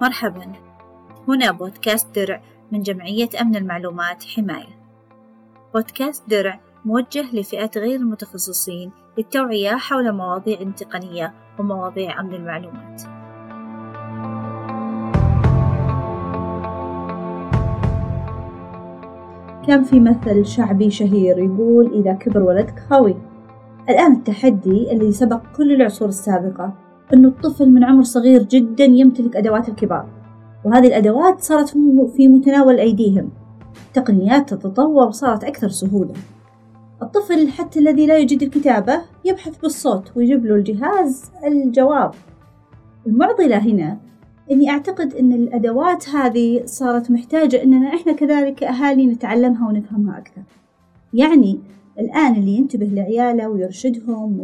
مرحبا. هنا بودكاست درع من جمعية أمن المعلومات حماية. بودكاست درع موجه لفئات غير المتخصصين للتوعية حول مواضيع تقنية ومواضيع أمن المعلومات. كان في مثل شعبي شهير يقول إذا كبر ولدك خاوي الآن التحدي اللي سبق كل العصور السابقة أنه الطفل من عمر صغير جدا يمتلك أدوات الكبار. وهذه الأدوات صارت في متناول أيديهم. التقنيات تتطور وصارت أكثر سهولة. الطفل حتى الذي لا يجيد الكتابة يبحث بالصوت ويجيب له الجهاز الجواب. المعضلة هنا إني أعتقد أن الأدوات هذه صارت محتاجة أننا إحنا كذلك كأهالي نتعلمها ونفهمها أكثر. يعني الآن اللي ينتبه لعياله ويرشدهم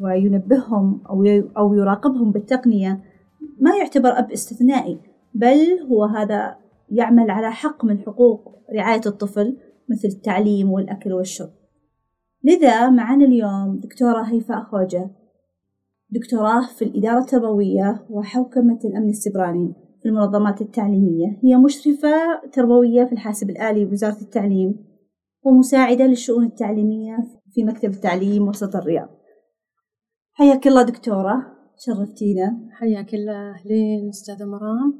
وينبههم أو يراقبهم بالتقنية ما يعتبر أب استثنائي بل هو هذا يعمل على حق من حقوق رعاية الطفل مثل التعليم والأكل والشرب. لذا معنا اليوم دكتورة هيفاء خوجة دكتوراه في الإدارة التربوية وحوكمة الأمن السبراني في المنظمات التعليمية. هي مشرفة تربوية في الحاسب الآلي بوزارة التعليم ومساعدة للشؤون التعليمية في مكتب التعليم وسط الرياض. حياك الله دكتورة شرفتينا. حياك الله أهلين أستاذة مرام.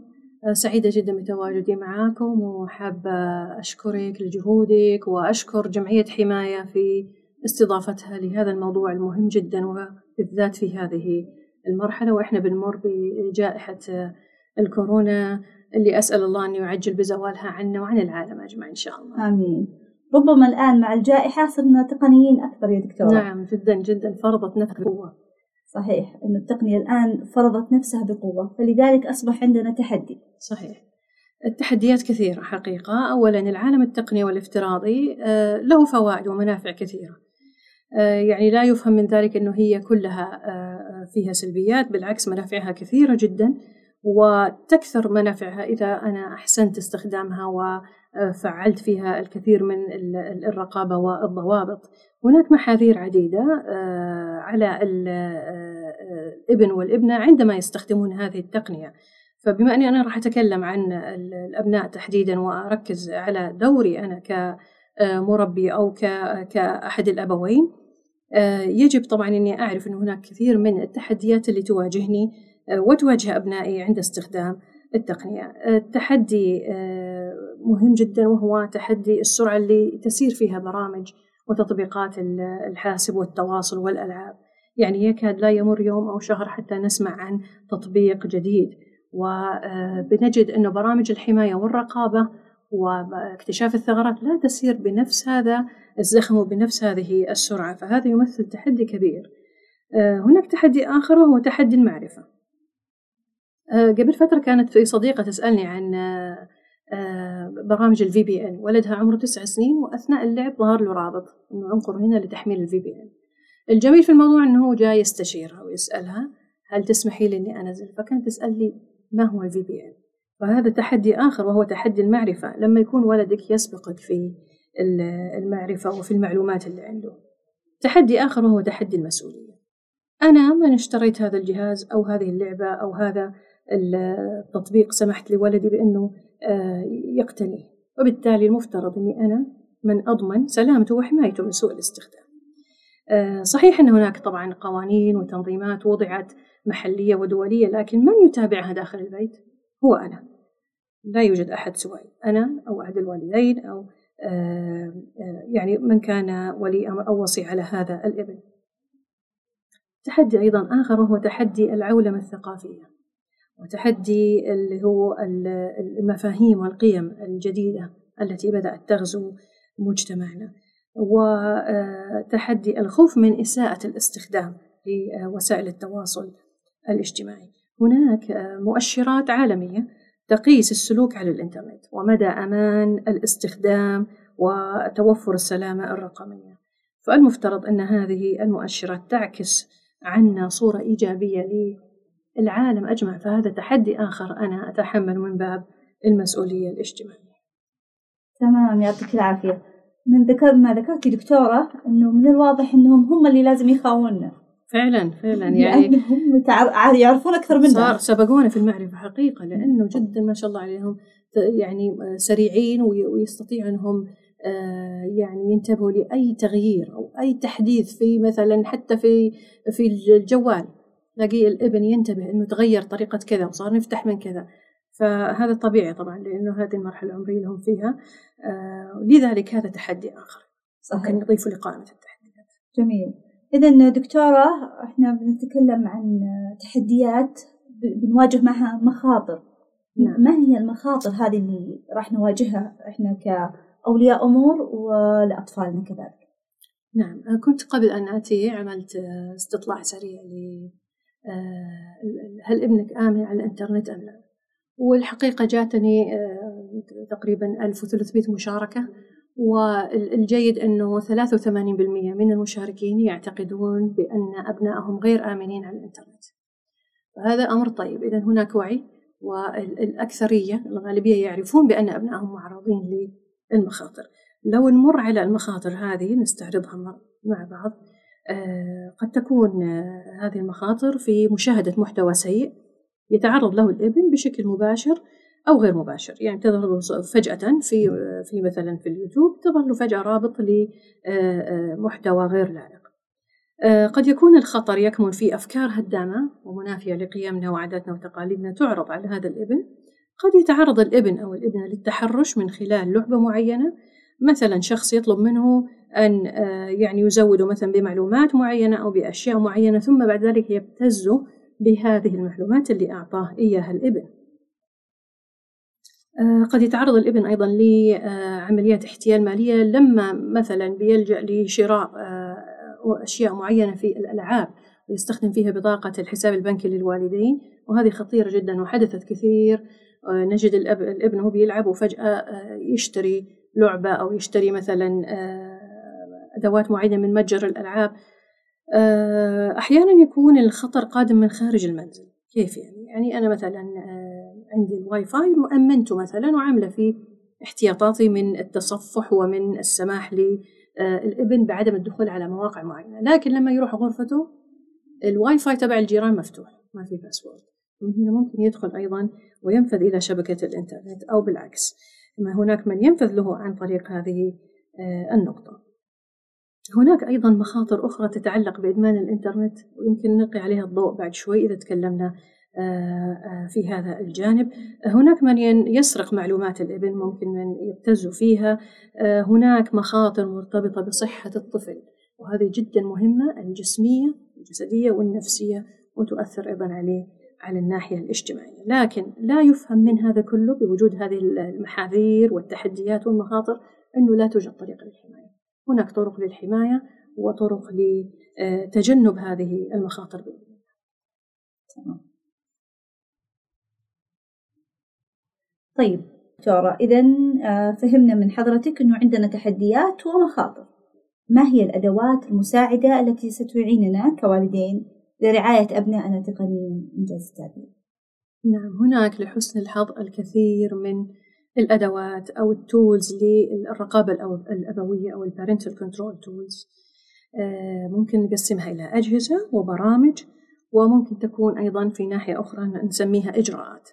آه، سعيدة جدا بتواجدي معاكم وحابة أشكرك لجهودك وأشكر جمعية حماية في استضافتها لهذا الموضوع المهم جدا وبالذات في هذه المرحلة. وإحنا بنمر بجائحة الكورونا اللي أسأل الله أن يعجل بزوالها عنا وعن العالم أجمع إن شاء الله. آمين. ربما الآن مع الجائحة صرنا تقنيين أكثر يا دكتورة. نعم جدا جدا فرضت نفسها بقوة صحيح أن التقنية الآن فرضت نفسها بقوة فلذلك أصبح عندنا تحدي. صحيح. التحديات كثيرة حقيقة. أولا العالم التقني والافتراضي آه، له فوائد ومنافع كثيرة. آه، يعني لا يفهم من ذلك أنه هي كلها آه، فيها سلبيات بالعكس منافعها كثيرة جدا وتكثر منافعها إذا أنا أحسنت استخدامها وفعلت فيها الكثير من الرقابة والضوابط. هناك محاذير عديدة آه، على الابن والابنة عندما يستخدمون هذه التقنية. فبما أني أنا راح أتكلم عن الأبناء تحديدا وأركز على دوري أنا كمربي أو كأحد الأبوين آه، يجب طبعا أني أعرف أن هناك كثير من التحديات اللي تواجهني آه، وتواجه أبنائي عند استخدام التقنية. التحدي مهم جدا وهو تحدي السرعة اللي تسير فيها برامج وتطبيقات الحاسب والتواصل والألعاب. يعني يكاد لا يمر يوم أو شهر حتى نسمع عن تطبيق جديد. وبنجد أنه برامج الحماية والرقابة واكتشاف الثغرات لا تسير بنفس هذا الزخم وبنفس هذه السرعة فهذا يمثل تحدي كبير. هناك تحدي آخر وهو تحدي المعرفة. قبل فترة كانت في صديقة تسألني عن آه، برامج ال VPN ولدها عمره تسع سنين وأثناء اللعب ظهر له رابط إنه انقر هنا لتحميل ال VPN الجميل في الموضوع إنه هو جاي يستشيرها ويسألها هل تسمحي لي إني أنزل؟ فكانت تسأل لي ما هو ال VPN فهذا تحدي آخر وهو تحدي المعرفة. لما يكون ولدك يسبقك في المعرفة وفي المعلومات اللي عنده. تحدي آخر وهو تحدي المسؤولية. أنا من اشتريت هذا الجهاز أو هذه اللعبة أو هذا التطبيق سمحت لولدي بإنه آه، يقتنيه وبالتالي المفترض أني أنا من أضمن سلامته وحمايته من سوء الاستخدام. آه، صحيح أن هناك طبعا قوانين وتنظيمات وضعت محلية ودولية لكن من يتابعها داخل البيت؟ هو أنا. لا يوجد أحد سواي. أنا أو أحد الوالدين أو آه، يعني من كان ولي أمر أو وصي على هذا الإبن. تحدي أيضا آخر وهو تحدي العولمة الثقافية. وتحدي اللي هو المفاهيم والقيم الجديدة التي بدأت تغزو مجتمعنا. وتحدي الخوف من إساءة الاستخدام لوسائل التواصل الاجتماعي. هناك مؤشرات عالمية تقيس السلوك على الإنترنت ومدى أمان الاستخدام وتوفر السلامة الرقمية. فالمفترض أن هذه المؤشرات تعكس عنا صورة إيجابية العالم أجمع فهذا تحدي آخر أنا أتحمل من باب المسؤولية الاجتماعية. تمام يعطيك العافية. من ذكر ما ذكرتي دكتورة أنه من الواضح أنهم هم اللي لازم يخاوننا. فعلا فعلا يعني لأنهم يعرفون أكثر منا صار سبقونا في المعرفة حقيقة لأنه جدا ما شاء الله عليهم يعني سريعين ويستطيعوا أنهم آه، يعني ينتبهوا لأي تغيير أو أي تحديث في مثلا حتى في في الجوال. تلاقي الابن ينتبه إنه تغير طريقة كذا وصار نفتح من كذا. فهذا طبيعي طبعا لأنه هذه المرحلة العمرية اللي هم فيها. آه لذلك هذا تحدي آخر. صحيح. ممكن نضيفه لقائمة التحديات. جميل. اذا دكتورة إحنا بنتكلم عن تحديات بنواجه معها مخاطر. نعم. ما هي المخاطر هذه اللي راح نواجهها إحنا كأولياء أمور ولأطفالنا كذلك؟ نعم. كنت قبل أن آتي عملت استطلاع سريع آه، هل ابنك آمن على الإنترنت أم لا؟ والحقيقة جاتني آه، تقريبا 1300 مشاركة والجيد أنه 83% من المشاركين يعتقدون بأن أبنائهم غير آمنين على الإنترنت. فهذا أمر طيب. إذا هناك وعي والأكثرية الغالبية يعرفون بأن أبنائهم معرضين للمخاطر. لو نمر على المخاطر هذه نستعرضها مع بعض. آه، قد تكون آه، هذه المخاطر في مشاهدة محتوى سيء يتعرض له الابن بشكل مباشر أو غير مباشر. يعني تظهر فجأة في في مثلا في اليوتيوب تظهر له فجأة رابط لمحتوى غير لائق. آه، قد يكون الخطر يكمن في أفكار هدامة ومنافية لقيمنا وعاداتنا وتقاليدنا تعرض على هذا الابن. قد يتعرض الابن أو الابنة للتحرش من خلال لعبة معينة مثلا شخص يطلب منه أن آه، يعني يزوده مثلا بمعلومات معينة أو بأشياء معينة ثم بعد ذلك يبتز بهذه المعلومات اللي أعطاه إياها الإبن. آه، قد يتعرض الإبن أيضا لعمليات احتيال مالية لما مثلا بيلجأ لشراء آه، أشياء معينة في الألعاب ويستخدم فيها بطاقة الحساب البنكي للوالدين وهذه خطيرة جدا وحدثت كثير. نجد الأب الإبن هو بيلعب وفجأة يشتري لعبة أو يشتري مثلا أدوات معينة من متجر الألعاب. آه، أحيانا يكون الخطر قادم من خارج المنزل. كيف يعني؟ يعني أنا مثلا آه، عندي الواي فاي مؤمنته مثلا وعاملة فيه احتياطاتي من التصفح ومن السماح للابن آه، بعدم الدخول على مواقع معينة. لكن لما يروح غرفته الواي فاي تبع الجيران مفتوح ما في password هنا ممكن يدخل أيضا وينفذ إلى شبكة الإنترنت أو بالعكس. ما هناك من ينفذ له عن طريق هذه النقطة. هناك أيضا مخاطر أخرى تتعلق بإدمان الإنترنت ويمكن نلقي عليها الضوء بعد شوي إذا تكلمنا آه، آه، في هذا الجانب. هناك من يسرق معلومات الابن ممكن من يبتز فيها. آه، هناك مخاطر مرتبطة بصحة الطفل وهذه جدا مهمة الجسمية الجسدية والنفسية وتؤثر أيضا عليه على الناحية الاجتماعية. لكن لا يفهم من هذا كله بوجود هذه المحاذير والتحديات والمخاطر أنه لا توجد طريقة للحماية. هناك طرق للحماية وطرق لتجنب هذه المخاطر. تمام. طيب دكتورة إذا آه، فهمنا من حضرتك أنه عندنا تحديات ومخاطر. ما هي الأدوات المساعدة التي ستعيننا كوالدين لرعاية أبنائنا تقنيا إنجاز التعليم؟ نعم هناك لحسن الحظ الكثير من الأدوات أو ال tools للرقابة الأبوية أو ال parental control tools ممكن نقسمها إلى أجهزة وبرامج وممكن تكون أيضا في ناحية أخرى نسميها إجراءات.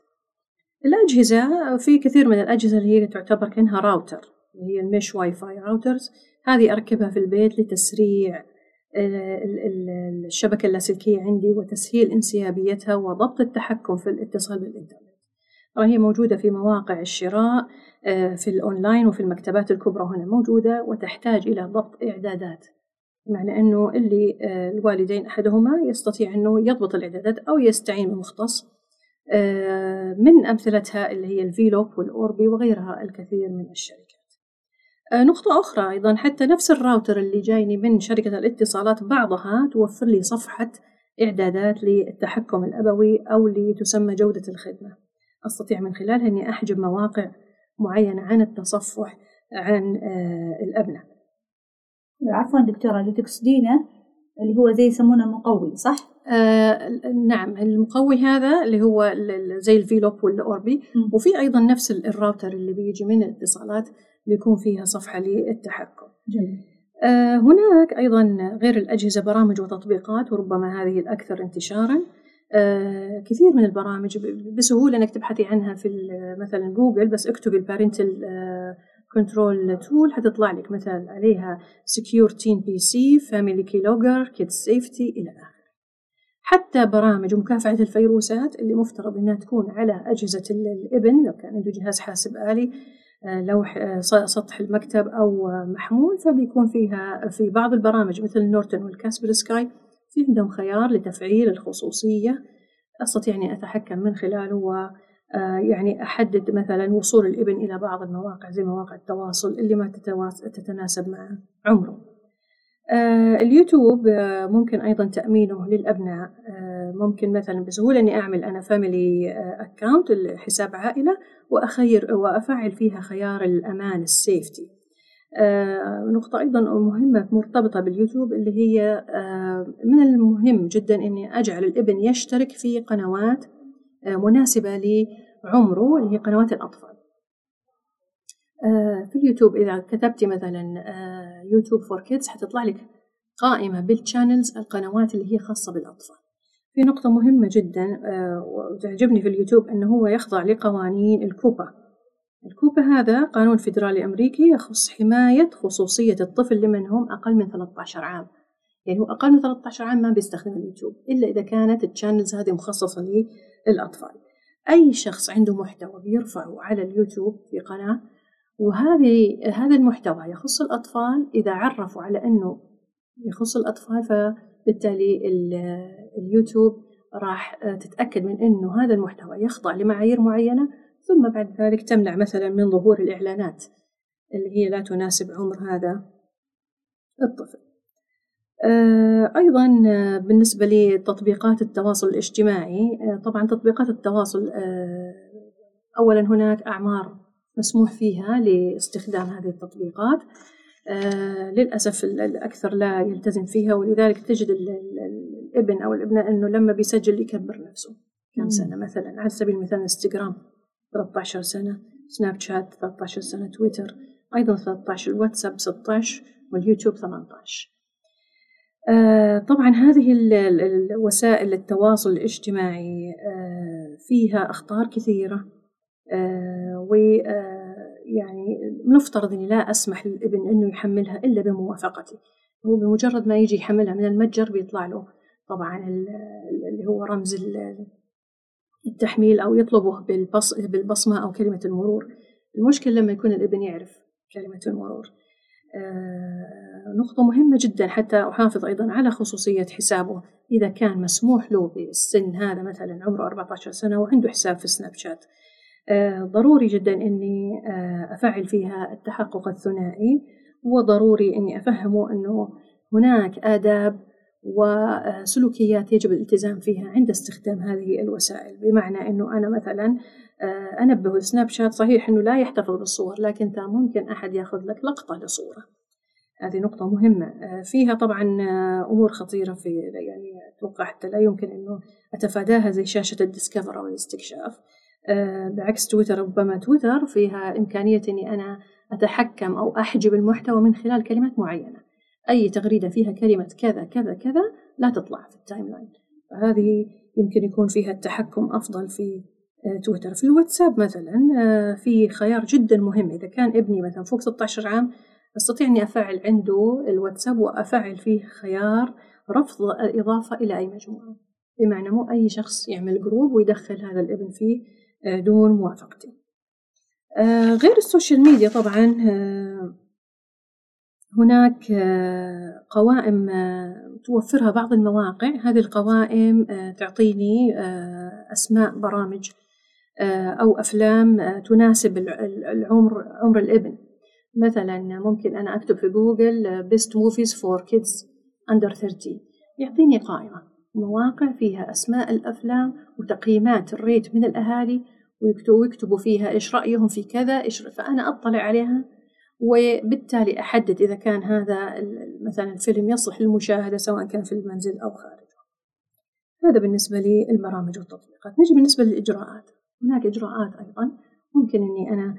الأجهزة في كثير من الأجهزة اللي هي تعتبر كأنها راوتر اللي هي ال mesh Wi-Fi routers هذه أركبها في البيت لتسريع الشبكة اللاسلكية عندي وتسهيل انسيابيتها وضبط التحكم في الاتصال بالإنترنت. هي موجودة في مواقع الشراء آه، في الأونلاين وفي المكتبات الكبرى هنا موجودة وتحتاج إلى ضبط إعدادات. معنى أنه اللي آه، الوالدين أحدهما يستطيع أنه يضبط الإعدادات أو يستعين بمختص آه، من أمثلتها اللي هي ال Velop وال Orbi وغيرها الكثير من الشركات. نقطة أخرى أيضا حتى نفس الراوتر اللي جايني من شركة الاتصالات بعضها توفر لي صفحة إعدادات للتحكم الأبوي أو لتسمى جودة الخدمة. أستطيع من خلالها أني أحجب مواقع معينة عن التصفح عن آه، الأبناء. عفوا دكتورة اللي تقصدينه اللي هو زي يسمونه مقوي صح؟ آه نعم المقوي هذا اللي هو زي ال Velop وال Orbi. وفي أيضا نفس الراوتر اللي بيجي من الاتصالات بيكون فيها صفحة للتحكم. جميل. آه، هناك أيضا غير الأجهزة برامج وتطبيقات وربما هذه الأكثر انتشارا. كثير من البرامج بسهولة إنك تبحثي عنها في مثلا جوجل بس اكتبي ال parental control tool حتطلع لك مثلا عليها Secure Teen PC Family Keylogger Kid Safety إلى آخره. حتى برامج مكافحة الفيروسات اللي مفترض إنها تكون على أجهزة الإبن لو كان عنده جهاز حاسب آلي آه، لوحي آه، سطح المكتب أو محمول فبيكون فيها في بعض البرامج مثل Norton وال Kaspersky في عندهم خيار لتفعيل الخصوصية. أستطيع أني أتحكم من خلاله و آه، يعني أحدد مثلا وصول الإبن إلى بعض المواقع زي مواقع التواصل اللي ما تتناسب مع عمره. آه اليوتيوب آه ممكن أيضا تأمينه للأبناء. ممكن مثلا بسهولة إني أعمل أنا family account حساب عائلة وأخير وأفعل فيها خيار الأمان ال safety نقطة أيضا مهمة مرتبطة باليوتيوب اللي هي آه، من المهم جدا إني أجعل الابن يشترك في قنوات آه، مناسبة لعمره اللي هي قنوات الأطفال. في اليوتيوب إذا كتبتي مثلا YouTube for Kids حتطلع لك قائمة بال channels القنوات اللي هي خاصة بالأطفال. في نقطة مهمة جدا وتعجبني في اليوتيوب أنه هو يخضع لقوانين ال COPPA. ال COPPA هذا قانون فيدرالي أمريكي يخص حماية خصوصية الطفل لمن هم أقل من 13 عام. يعني هو أقل من 13 عام ما بيستخدم اليوتيوب إلا إذا كانت ال channels هذه مخصصة للأطفال. أي شخص عنده محتوى بيرفعه على اليوتيوب في قناة وهذه هذا المحتوى يخص الأطفال إذا عرفوا على أنه يخص الأطفال فبالتالي اليوتيوب راح تتأكد من أنه هذا المحتوى يخضع لمعايير معينة ثم بعد ذلك تمنع مثلا من ظهور الإعلانات اللي هي لا تناسب عمر هذا الطفل. آه، أيضا بالنسبة لتطبيقات التواصل الاجتماعي آه، طبعا تطبيقات التواصل آه، أولا هناك أعمار مسموح فيها لاستخدام هذه التطبيقات. للأسف الأكثر لا يلتزم فيها ولذلك تجد الابن أو الابنة أنه لما بيسجل يكبر نفسه. كم سنة مثلا على سبيل المثال إنستغرام. 13 سنة سناب شات 13 سنة تويتر أيضا 13 الواتساب 16 واليوتيوب 18 آه طبعا هذه الوسائل التواصل الاجتماعي آه فيها أخطار كثيرة. آه ويعني آه، مفترض أني لا أسمح للابن أنه يحملها إلا بموافقتي. هو بمجرد ما يجي يحملها من المتجر بيطلع له طبعا اللي هو رمز التحميل أو يطلبه بالبص بالبصمة أو كلمة المرور. المشكلة لما يكون الابن يعرف كلمة المرور. آه نقطة مهمة جدا حتى أحافظ أيضا على خصوصية حسابه. إذا كان مسموح له بالسن هذا مثلا عمره 14 سنة وعنده حساب في سناب شات. آه ضروري جدا أني آه أفعل فيها التحقق الثنائي وضروري أني أفهمه أنه هناك آداب وسلوكيات يجب الالتزام فيها عند استخدام هذه الوسائل. بمعنى أنه أنا مثلا آه، أنبه سناب شات صحيح أنه لا يحتفظ بالصور لكن ممكن أحد يأخذ لك لقطة لصورة. هذه نقطة مهمة. آه، فيها طبعا آه، أمور خطيرة في يعني أتوقع حتى لا يمكن أنه أتفاداها زي شاشة الديسكفر أو الاستكشاف. بعكس تويتر ربما تويتر فيها إمكانية أني أنا أتحكم أو أحجب المحتوى من خلال كلمات معينة. أي تغريدة فيها كلمة كذا كذا كذا لا تطلع في ال timeline فهذه يمكن يكون فيها التحكم أفضل في آه، تويتر. في الواتساب مثلا آه، في خيار جدا مهم. إذا كان ابني مثلا فوق 16 عام أستطيع أني أفعل عنده الواتساب وأفعل فيه خيار رفض الإضافة إلى أي مجموعة. بمعنى مو أي شخص يعمل group ويدخل هذا الابن فيه آه، دون موافقتي. غير ال social media طبعا هناك آه، قوائم آه، توفرها بعض المواقع. هذه القوائم آه، تعطيني أسماء برامج أو أفلام تناسب العمر عمر الإبن. مثلا ممكن أنا أكتب في Google best movies for kids under 30 يعطيني قائمة. مواقع فيها أسماء الأفلام وتقييمات الريت من الأهالي ويكتبوا فيها إيش رأيهم في كذا إيش فأنا أطلع عليها وبالتالي أحدد إذا كان هذا مثلا الفيلم يصلح للمشاهدة سواء كان في المنزل أو خارجه. هذا بالنسبة للبرامج والتطبيقات. نجي بالنسبة للإجراءات. هناك إجراءات أيضا ممكن أني أنا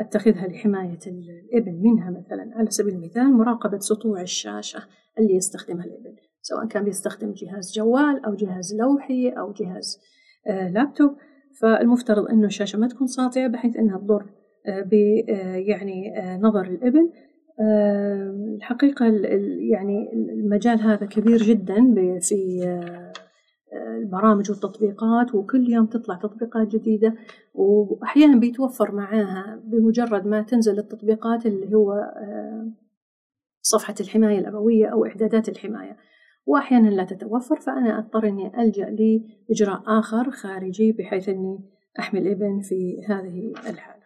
أتخذها لحماية الإبن منها مثلا. على سبيل المثال مراقبة سطوع الشاشة اللي يستخدمها الإبن. سواء كان بيستخدم جهاز جوال أو جهاز لوحي أو جهاز لابتوب. فالمفترض أنه الشاشة ما تكون ساطعة بحيث أنها تضر يعني نظر الابن الحقيقة يعني المجال هذا كبير جدا في البرامج والتطبيقات وكل يوم تطلع تطبيقات جديدة وأحيانا بيتوفر معاها بمجرد ما تنزل التطبيقات اللي هو صفحة الحماية الأبوية أو إعدادات الحماية. وأحيانا لا تتوفر فأنا أضطر إني ألجأ لإجراء آخر خارجي بحيث إني أحمي الإبن في هذه الحالة.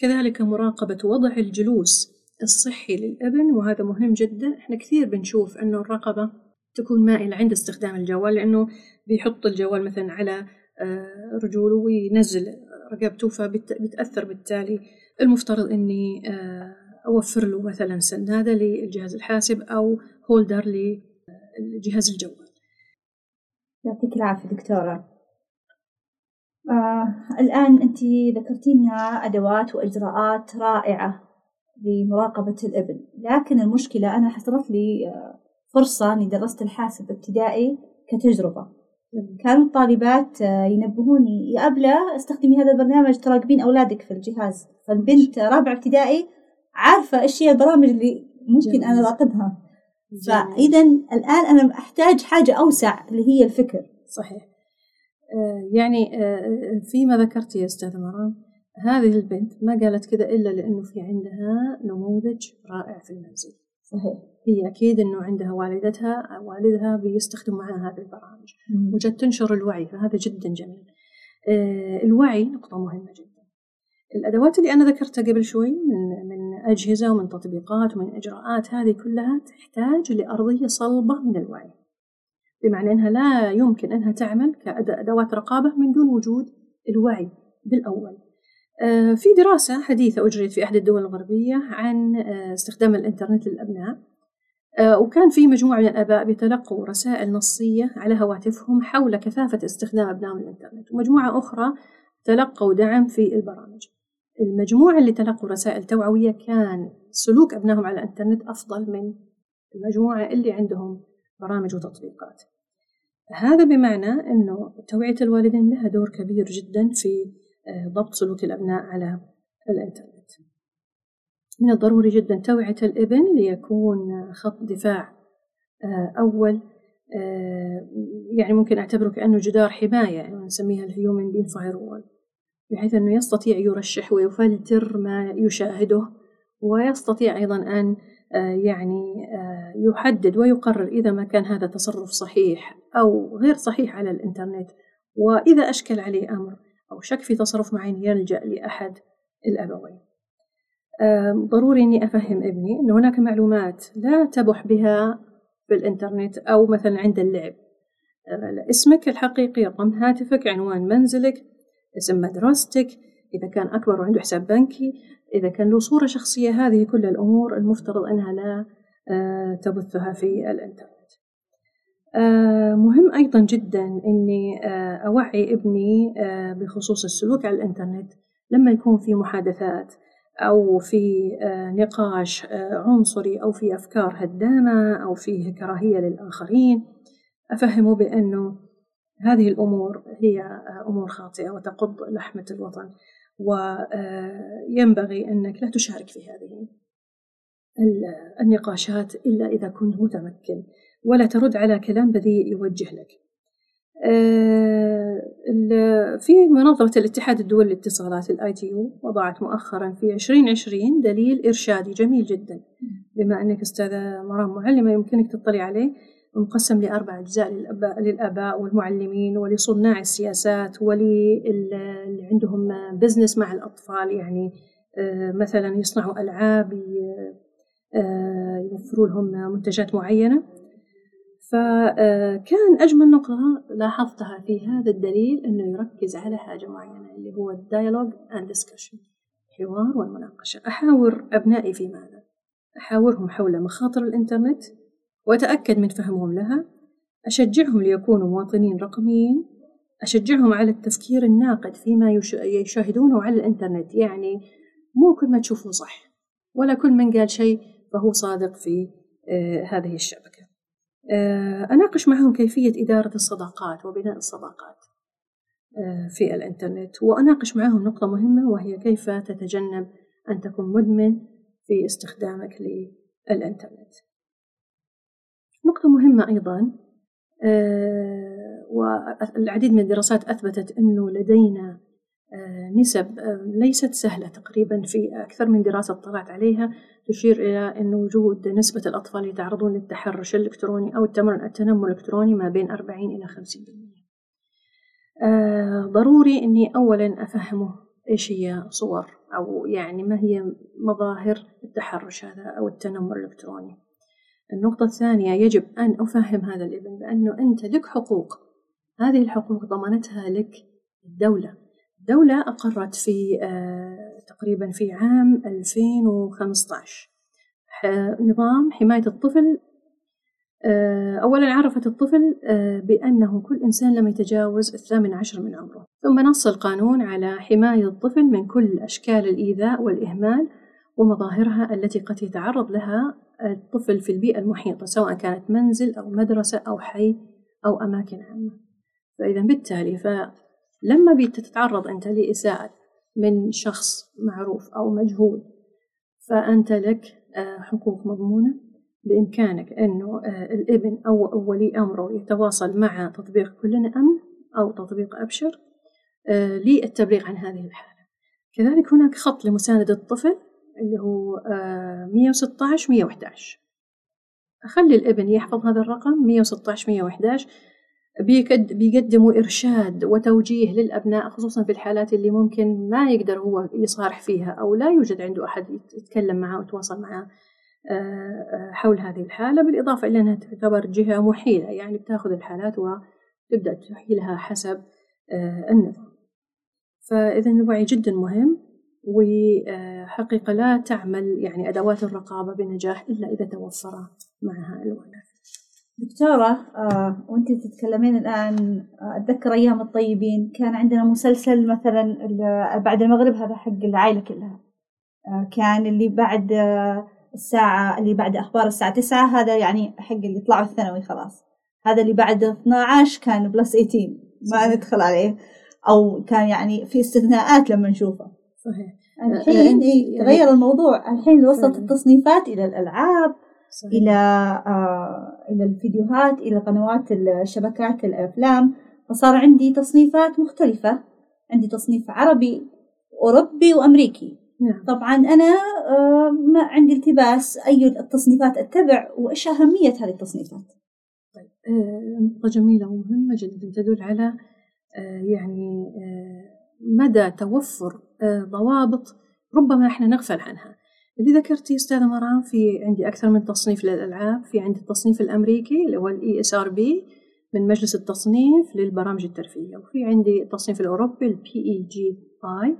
كذلك مراقبة وضع الجلوس الصحي للأبن وهذا مهم جدا. إحنا كثير بنشوف أنه الرقبة تكون مائلة عند استخدام الجوال لأنه بيحط الجوال مثلا على آه، رجوله وينزل رقبته فبتأثر بالتالي. المفترض إني آه، أوفر له مثلا سنادة للجهاز الحاسب أو هولدر لجهاز الجوال. يعطيك العافية دكتورة. آه الآن أنت ذكرتينا أدوات وإجراءات رائعة لمراقبة الإبن لكن المشكلة أنا حصلت لي آه فرصة إني درست الحاسب ابتدائي كتجربة. كانوا الطالبات آه، ينبهوني يا أبلة استخدمي هذا البرنامج تراقبين أولادك في الجهاز. فالبنت رابعة ابتدائي عارفة إيش هي البرامج اللي ممكن أنا أراقبها فإذا الآن أنا أحتاج حاجة أوسع اللي هي الفكر. صحيح. يعني آه، فيما ذكرتي يا أستاذة مرام هذه البنت ما قالت كذا إلا لأنه في عندها نموذج رائع في المنزل. صحيح. هي أكيد إنه عندها والدتها والدها بيستخدم معها هذه البرامج. وجد تنشر الوعي فهذا جدا جميل. آه الوعي نقطة مهمة جدا. الأدوات اللي أنا ذكرتها قبل شوي من, من أجهزة ومن تطبيقات ومن إجراءات هذه كلها تحتاج لأرضية صلبة من الوعي. بمعنى أنها لا يمكن أنها تعمل كأدوات رقابة من دون وجود الوعي بالأول. آه، في دراسة حديثة أجريت في أحد الدول الغربية عن آه، استخدام الإنترنت للأبناء. آه، وكان في مجموعة من الآباء بيتلقوا رسائل نصية على هواتفهم حول كثافة استخدام أبنائهم الإنترنت ومجموعة أخرى تلقوا دعم في البرامج. المجموعة اللي تلقوا رسائل توعوية كان سلوك أبنائهم على الإنترنت أفضل من المجموعة اللي عندهم برامج وتطبيقات. هذا بمعنى أنه توعية الوالدين لها دور كبير جدا في آه، ضبط سلوك الأبناء على الإنترنت. من الضروري جدا توعية الإبن ليكون خط دفاع آه، أول آه، يعني ممكن أعتبره كأنه جدار حماية يعني نسميها ال human being firewall بحيث أنه يستطيع يرشح ويفلتر ما يشاهده ويستطيع أيضا أن يعني يحدد ويقرر إذا ما كان هذا تصرف صحيح أو غير صحيح على الإنترنت. وإذا أشكل عليه أمر أو شك في تصرف معين يلجأ لأحد الأبوين. ضروري أني أفهم ابني أن هناك معلومات لا تبح بها في الإنترنت أو مثلا عند اللعب. اسمك الحقيقي رقم هاتفك عنوان منزلك اسم مدرستك إذا كان أكبر وعنده حساب بنكي إذا كان له صورة شخصية هذه كل الأمور المفترض أنها لا تبثها في الإنترنت. آه، مهم أيضا جدا إني آه، أوعي ابني آه، بخصوص السلوك على الإنترنت لما يكون في محادثات أو في نقاش عنصري أو في أفكار هدامة أو فيه كراهية للآخرين أفهمه بأنه هذه الأمور هي أمور خاطئة وتقض لحمة الوطن. وينبغي أنك لا تشارك في هذه النقاشات إلا إذا كنت متمكن ولا ترد على كلام بذيء يوجه لك. آه، في منظمة الاتحاد الدولي للاتصالات ال ITU وضعت مؤخرا في 2020 دليل إرشادي جميل جدا. بما أنك أستاذة مرام معلمة يمكنك تطلع عليه مقسم لأربع أجزاء للآباء والمعلمين ولصناع السياسات وللي عندهم business مع الأطفال. يعني آه، مثلا يصنعوا ألعاب آه، يوفروا لهم منتجات معينة. فكان أجمل نقطة لاحظتها في هذا الدليل أنه يركز على حاجة معينة اللي هو ال dialogue and discussion الحوار والمناقشة. أحاور أبنائي في ماذا؟ أحاورهم حول مخاطر الإنترنت. وأتأكد من فهمهم لها. أشجعهم ليكونوا مواطنين رقميين. أشجعهم على التفكير الناقد فيما يشاهدونه على الإنترنت. يعني مو كل ما تشوفه صح. ولا كل من قال شيء فهو صادق في آه، هذه الشبكة. آه، أناقش معهم كيفية إدارة الصداقات وبناء الصداقات آه، في الإنترنت. وأناقش معهم نقطة مهمة وهي كيف تتجنب أن تكون مدمن في استخدامك للإنترنت. نقطة مهمة أيضا والعديد من الدراسات أثبتت أنه لدينا آه، نسب آه، ليست سهلة تقريبا في أكثر من دراسة اطلعت عليها تشير إلى أن وجود نسبة الأطفال يتعرضون للتحرش الإلكتروني أو التنمر الإلكتروني ما بين 40 إلى 50% آه، ضروري أني أولا أفهمه إيش هي صور أو يعني ما هي مظاهر التحرش هذا أو التنمر الإلكتروني. النقطة الثانية يجب أن أفهم هذا الابن بأنه أنت لك حقوق. هذه الحقوق ضمنتها لك الدولة. الدولة أقرت في آه، تقريبا في عام 2015 نظام حماية الطفل آه، أولا عرفت الطفل آه، بأنه كل إنسان لم يتجاوز الثامن عشر من عمره. ثم نص القانون على حماية الطفل من كل أشكال الإيذاء والإهمال ومظاهرها التي قد يتعرض لها الطفل في البيئة المحيطة سواء كانت منزل أو مدرسة أو حي أو أماكن عامة. فإذا بالتالي لما بتتعرض أنت لإساءة من شخص معروف أو مجهول فأنت لك آه، حقوق مضمونة بإمكانك أنه آه، الإبن أو ولي أمره يتواصل مع تطبيق كلنا أمن أو تطبيق أبشر آه، للتبليغ عن هذه الحالة. كذلك هناك خط لمساندة الطفل اللي هو 116 111 أخلي الابن يحفظ هذا الرقم 116 111 بيقدموا إرشاد وتوجيه للأبناء خصوصا في الحالات اللي ممكن ما يقدر هو يصارح فيها أو لا يوجد عنده أحد يتكلم معه ويتواصل معه آه، آه، حول هذه الحالة. بالإضافة إلى أنها تعتبر جهة محيلة يعني بتاخذ الحالات وتبدأ تحيلها حسب آه، النظام. فإذا الوعي جدا مهم. وحقيقة لا تعمل يعني أدوات الرقابة بنجاح إلا إذا توفر معها الوعي دكتورة آه وانت تتكلمين الآن آه أتذكر أيام الطيبين كان عندنا مسلسل مثلا بعد المغرب هذا حق العائلة كلها. آه كان اللي بعد آه الساعة اللي بعد أخبار الساعة تسعة هذا يعني حق اللي طلعوا الثانوي خلاص. هذا اللي بعد 12 كان بلس 18 ما ندخل عليه. أو كان يعني في استثناءات لما نشوفه. صحيح. الحين يعني تغير الموضوع. الحين وصلت التصنيفات إلى الألعاب صحيح. إلى آه إلى الفيديوهات إلى قنوات الشبكات الأفلام. فصار عندي تصنيفات مختلفة. عندي تصنيف عربي أوروبي وأمريكي. نعم. طبعا أنا آه ما عندي التباس أي التصنيفات أتبع وإيش أهمية هذه التصنيفات؟ طيب آه نقطة جميلة ومهمة جدا تدل على آه يعني آه مدى توفر آه ضوابط ربما إحنا نغفل عنها. اللي ذكرتي أستاذة مرام في عندي أكثر من تصنيف للألعاب. في عندي التصنيف الأمريكي اللي هو ال ESRB من مجلس التصنيف للبرامج الترفيهية. وفي عندي التصنيف الأوروبي ال PEGI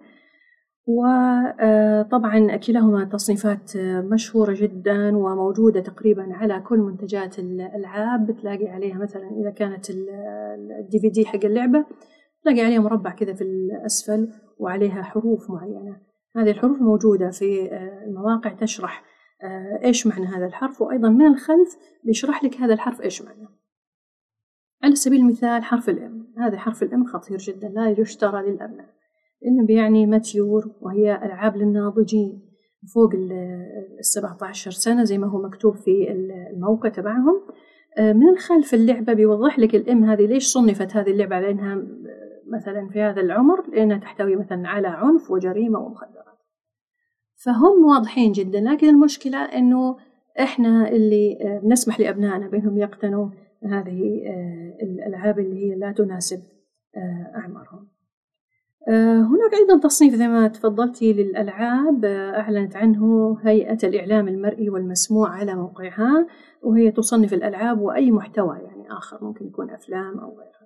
وطبعا كلاهما تصنيفات مشهورة جدا وموجودة تقريبا على كل منتجات الألعاب. بتلاقي عليها مثلا إذا كانت ال DVD حق اللعبة. تلاقي عليها مربع كذا في الأسفل وعليها حروف معينة. هذه الحروف موجودة في آه، المواقع تشرح آه، إيش معنى هذا الحرف وأيضا من الخلف بيشرح لك هذا الحرف إيش معنى. على سبيل المثال حرف الإم. هذا حرف الإم خطير جدا لا يشترى للأبناء. لأنه بيعني ماتيور وهي ألعاب للناضجين. فوق السبعة عشر سنة زي ما هو مكتوب في الموقع تبعهم. آه، من الخلف اللعبة بيوضح لك الإم هذه ليش صنفت هذه اللعبة على إنها مثلا في هذا العمر لأنها تحتوي مثلا على عنف وجريمة ومخدرات. فهم واضحين جدا لكن المشكلة أنه إحنا اللي آه، نسمح لأبنائنا بأنهم يقتنوا هذه آه، الألعاب اللي هي لا تناسب آه، أعمارهم. هناك أيضا تصنيف زي ما تفضلتي للألعاب أعلنت عنه هيئة الإعلام المرئي والمسموع على موقعها وهي تصنف الألعاب وأي محتوى يعني آخر ممكن يكون أفلام أو غيرها.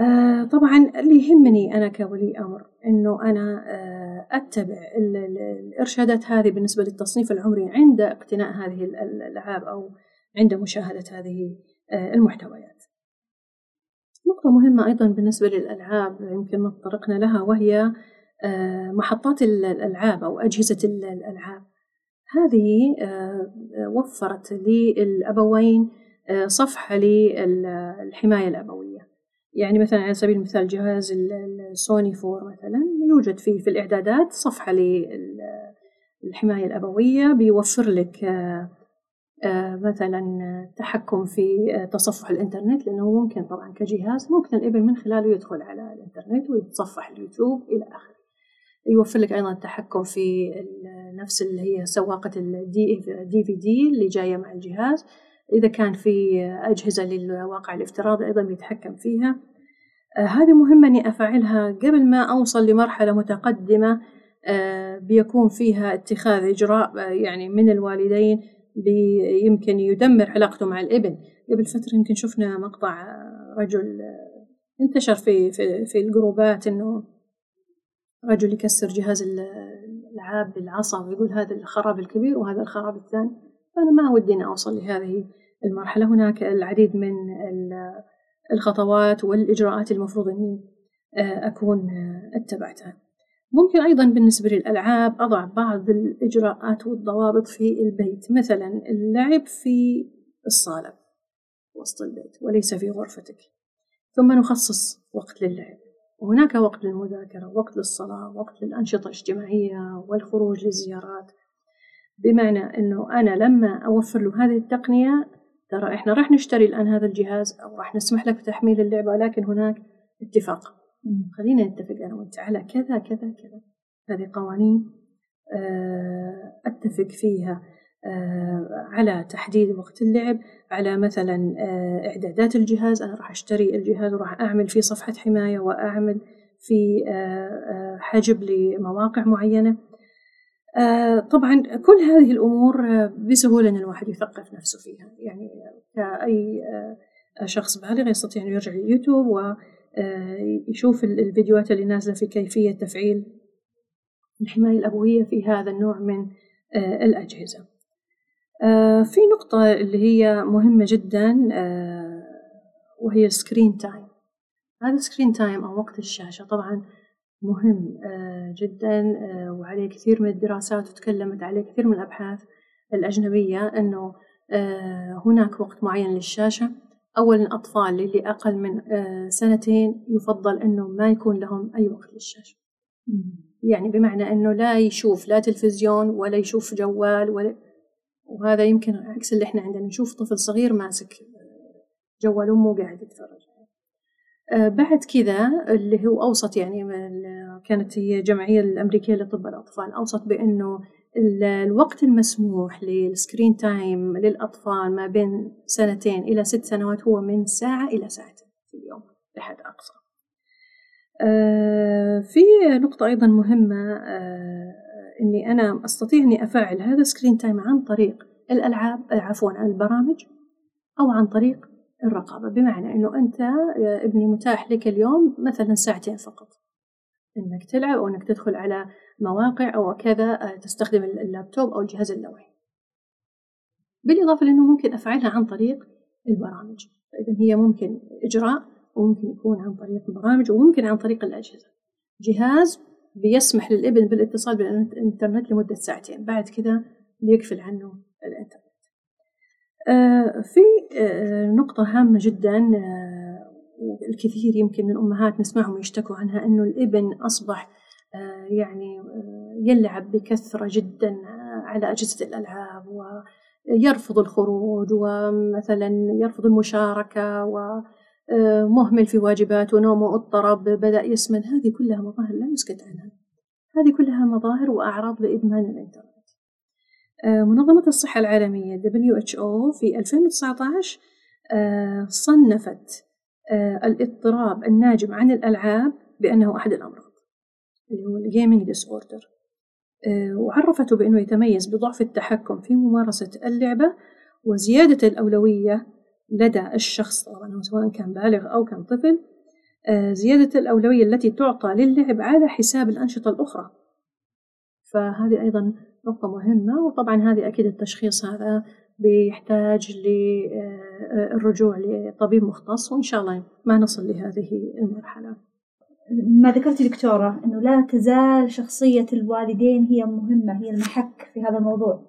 آه طبعا اللي يهمني أنا كولي أمر إنه أنا آه أتبع الإرشادات هذه بالنسبة للتصنيف العمري عند اقتناء هذه الألعاب أو عند مشاهدة هذه آه المحتويات. نقطة مهمة أيضا بالنسبة للألعاب يمكن ما تطرقنا لها وهي محطات الألعاب أو أجهزة الألعاب هذه وفرت للأبوين صفحة للحماية الأبوية يعني مثلا على سبيل المثال جهاز السوني فور مثلا يوجد فيه في الإعدادات صفحة للحماية الأبوية بيوفر لك آه، مثلا تحكم في تصفح الإنترنت لأنه ممكن طبعا كجهاز ممكن الابن من خلاله يدخل على الإنترنت ويتصفح اليوتيوب إلى آخره. يوفر لك أيضا التحكم في نفس اللي هي سواقة الدي في دي اللي جاية مع الجهاز. إذا كان في أجهزة للواقع الافتراضي أيضا بيتحكم فيها. آه، هذه مهمة إني أفعلها قبل ما أوصل لمرحلة متقدمة آه، بيكون فيها اتخاذ إجراء يعني من الوالدين يمكن يدمر علاقته مع الإبن. قبل فترة يمكن شفنا مقطع رجل انتشر في في, في الجروبات إنه رجل يكسر جهاز الالعاب بالعصا ويقول هذا الخراب الكبير وهذا الخراب الثاني. فانا ما ودي اني أوصل لهذه المرحلة. هناك العديد من الخطوات والإجراءات المفروض أني أكون اتبعتها. ممكن أيضا بالنسبة للألعاب أضع بعض الإجراءات والضوابط في البيت. مثلا اللعب في الصالة وسط البيت وليس في غرفتك. ثم نخصص وقت للعب. وهناك وقت للمذاكرة وقت للصلاة وقت للأنشطة الاجتماعية والخروج للزيارات. بمعنى أنه أنا لما أوفر له هذه التقنية ترى إحنا راح نشتري الآن هذا الجهاز أو راح نسمح لك بتحميل اللعبة ولكن هناك اتفاق. خلينا نتفق أنا وأنت على كذا كذا كذا. هذه قوانين آه، أتفق فيها آه، على تحديد وقت اللعب على مثلا آه، إعدادات الجهاز. أنا راح أشتري الجهاز وراح أعمل فيه صفحة حماية وأعمل في حجب لمواقع معينة. طبعا كل هذه الأمور بسهولة أن الواحد يثقف نفسه فيها. يعني كأي شخص بالغ يستطيع أن يرجع لليوتيوب و آه، يشوف الفيديوهات اللي نازلة في كيفية تفعيل الحماية الأبوية في هذا النوع من آه، الأجهزة. آه، في نقطة اللي هي مهمة جدا وهي ال screen time. هذا ال screen time أو وقت الشاشة طبعا مهم جدا وعليه كثير من الدراسات وتكلمت عليه كثير من الأبحاث الأجنبية أنه هناك وقت معين للشاشة. أولا الأطفال اللي أقل من آه، سنتين يفضل أنه ما يكون لهم أي وقت للشاشة. يعني بمعنى أنه لا يشوف لا تلفزيون ولا يشوف جوال ولا وهذا يمكن عكس اللي إحنا عندنا نشوف طفل صغير ماسك جوال أمه وقاعد يتفرج. آه، بعد كذا اللي هو أوصت يعني كانت هي الجمعية الأمريكية لطب الأطفال. أوصت بأنه الوقت المسموح لل screen time للأطفال ما بين سنتين إلى ست سنوات هو من ساعة إلى ساعتين في اليوم بحد أقصى. آه، في نقطة أيضا مهمة آه، إني أنا أستطيع إني أفعل هذا ال screen time عن طريق الألعاب عفوا البرامج أو عن طريق الرقابة. بمعنى إنه أنت ابني متاح لك اليوم مثلا ساعتين فقط. إنك تلعب أو إنك تدخل على مواقع أو كذا آه، تستخدم اللابتوب أو الجهاز اللوحي. بالإضافة لأنه ممكن أفعلها عن طريق البرامج. فإذا هي ممكن إجراء وممكن يكون عن طريق البرامج وممكن عن طريق الأجهزة. جهاز بيسمح للإبن بالإتصال بالإنترنت لمدة ساعتين. بعد كذا بيقفل عنه الإنترنت. آه، في آه، نقطة هامة جدا الكثير يمكن من الأمهات نسمعهم يشتكوا عنها أنه الإبن أصبح آه، يعني آه، يلعب بكثرة جدا آه، على أجهزة الألعاب ويرفض الخروج ومثلا يرفض المشاركة ومهمل في واجباته ونومه اضطرب بدأ يسمن. هذه كلها مظاهر لا يسكت عنها. هذه كلها مظاهر وأعراض لإدمان الإنترنت. منظمة الصحة العالمية WHO في 2019 صنفت الاضطراب الناجم عن الألعاب بأنه أحد الأمراض اللي هو ال gaming disorder وعرفته بأنه يتميز بضعف التحكم في ممارسة اللعبة وزيادة الأولوية لدى الشخص طبعا سواء كان بالغ أو كان طفل آه، زيادة الأولوية التي تعطى للعب على حساب الأنشطة الأخرى. فهذه أيضا نقطة مهمة وطبعا هذه أكيد التشخيص هذا بيحتاج للرجوع آه، لطبيب مختص وإن شاء الله ما نصل لهذه المرحلة. ما ذكرت دكتورة أنه لا تزال شخصية الوالدين هي مهمة هي المحك في هذا الموضوع.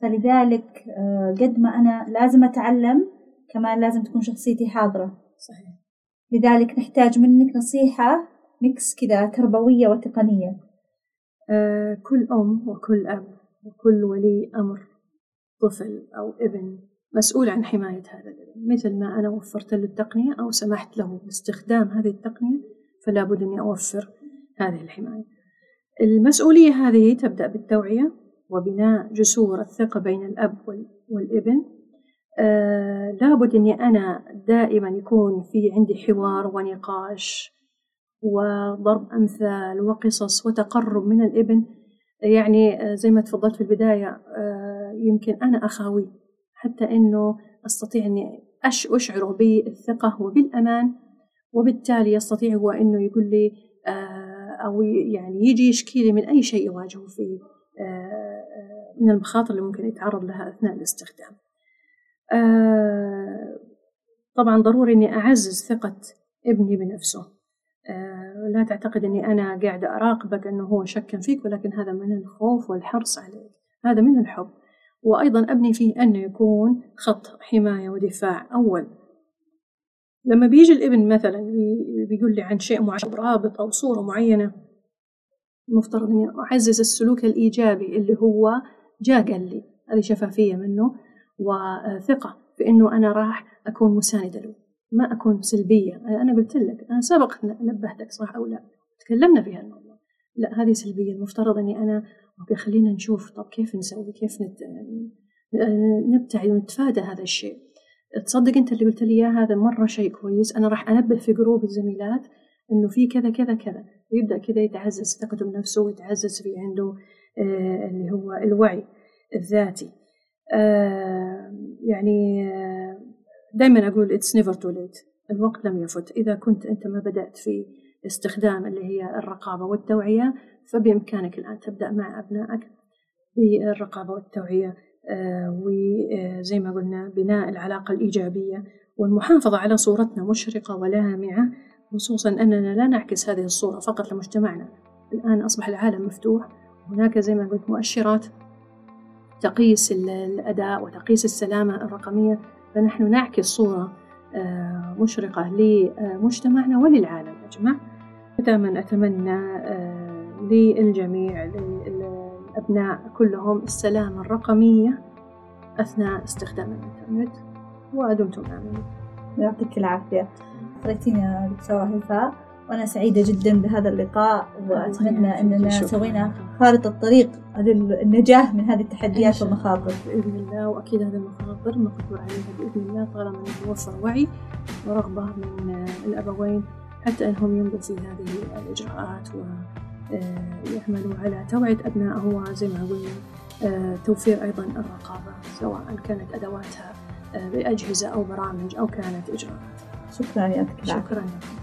فلذلك آه، قد ما أنا لازم أتعلم كمان لازم تكون شخصيتي حاضرة. صحيح. لذلك نحتاج منك نصيحة ميكس كذا تربوية وتقنية. كل أم وكل أب وكل ولي أمر طفل أو ابن مسؤول عن حماية هذا الابن. مثل ما أنا وفرت له التقنية أو سمحت له باستخدام هذه التقنية فلا بد أني أوفر هذه الحماية. المسؤولية هذه تبدأ بالتوعية وبناء جسور الثقة بين الأب والابن. آه لابد أني أنا دائما يكون في عندي حوار ونقاش وضرب أمثال وقصص وتقرب من الإبن. يعني آه، زي ما تفضلت في البداية آه، يمكن أنا أخاوي حتى أنه أستطيع أني أشعره بالثقة وبالأمان وبالتالي يستطيع هو أنه يقول لي آه، أو يعني يجي يشكي لي من أي شيء يواجهه في من المخاطر اللي ممكن يتعرض لها أثناء الاستخدام. طبعا ضروري أني أعزز ثقة ابني بنفسه. لا تعتقد أني أنا قاعدة أراقبك أنه هو شك فيك ولكن هذا من الخوف والحرص عليك. هذا من الحب. وأيضا أبني فيه أنه يكون خط حماية ودفاع. أول لما بيجي الابن مثلا بيقول لي عن شيء معين رابط أو صورة معينة المفترض أني أعزز السلوك الإيجابي اللي هو جاء قال لي هذه شفافية منه وثقة في أنه أنا راح أكون مساندة له. ما أكون سلبية. أنا قلت لك أنا سبق نبهتك صح أو لا؟ تكلمنا في هالموضوع. لا هذه سلبية. المفترض أني أنا okay خلينا نشوف طب كيف نسوي؟ كيف نت... نبتعد ونتفادى هذا الشيء؟ تصدق أنت اللي قلت لي إياه؟ هذا مرة شيء كويس. أنا راح أنبه في group الزميلات إنه في كذا كذا كذا. يبدأ كذا يتعزز ثقته بنفسه ويتعزز في عنده آه اللي هو الوعي الذاتي. آه يعني آه دائما أقول it's never too late. الوقت لم يفت. إذا كنت أنت ما بدأت في استخدام اللي هي الرقابة والتوعية فبإمكانك الآن تبدأ مع أبنائك بالرقابة والتوعية آه، وزي ما قلنا بناء العلاقة الإيجابية والمحافظة على صورتنا مشرقة ولامعة خصوصا أننا لا نعكس هذه الصورة فقط لمجتمعنا. الآن أصبح العالم مفتوح. هناك زي ما قلت مؤشرات تقيس الأداء وتقيس السلامة الرقمية فنحن نعكس صورة آه، مشرقة لمجتمعنا وللعالم أجمع دائما أتمنى آه، للجميع للأبناء كلهم السلامة الرقمية أثناء استخدام الإنترنت. ودمتم آمنين يعطيك العافية. خليتينا دكتورة هيفاء وأنا سعيدة جدا بهذا اللقاء وأتمنى أننا سوينا خارطة طريق للنجاح من هذه التحديات والمخاطر. بإذن الله وأكيد هذه المخاطر مقدور عليها بإذن الله طالما يتوفر وعي ورغبة من الأبوين حتى أنهم في هذه الإجراءات ويعملوا على توعية أبنائهم وزي ما قلنا آه، توفير أيضا الرقابة سواء كانت أدواتها آه، بأجهزة أو برامج أو كانت إجراءات. شكرا يعطيك شكرا لك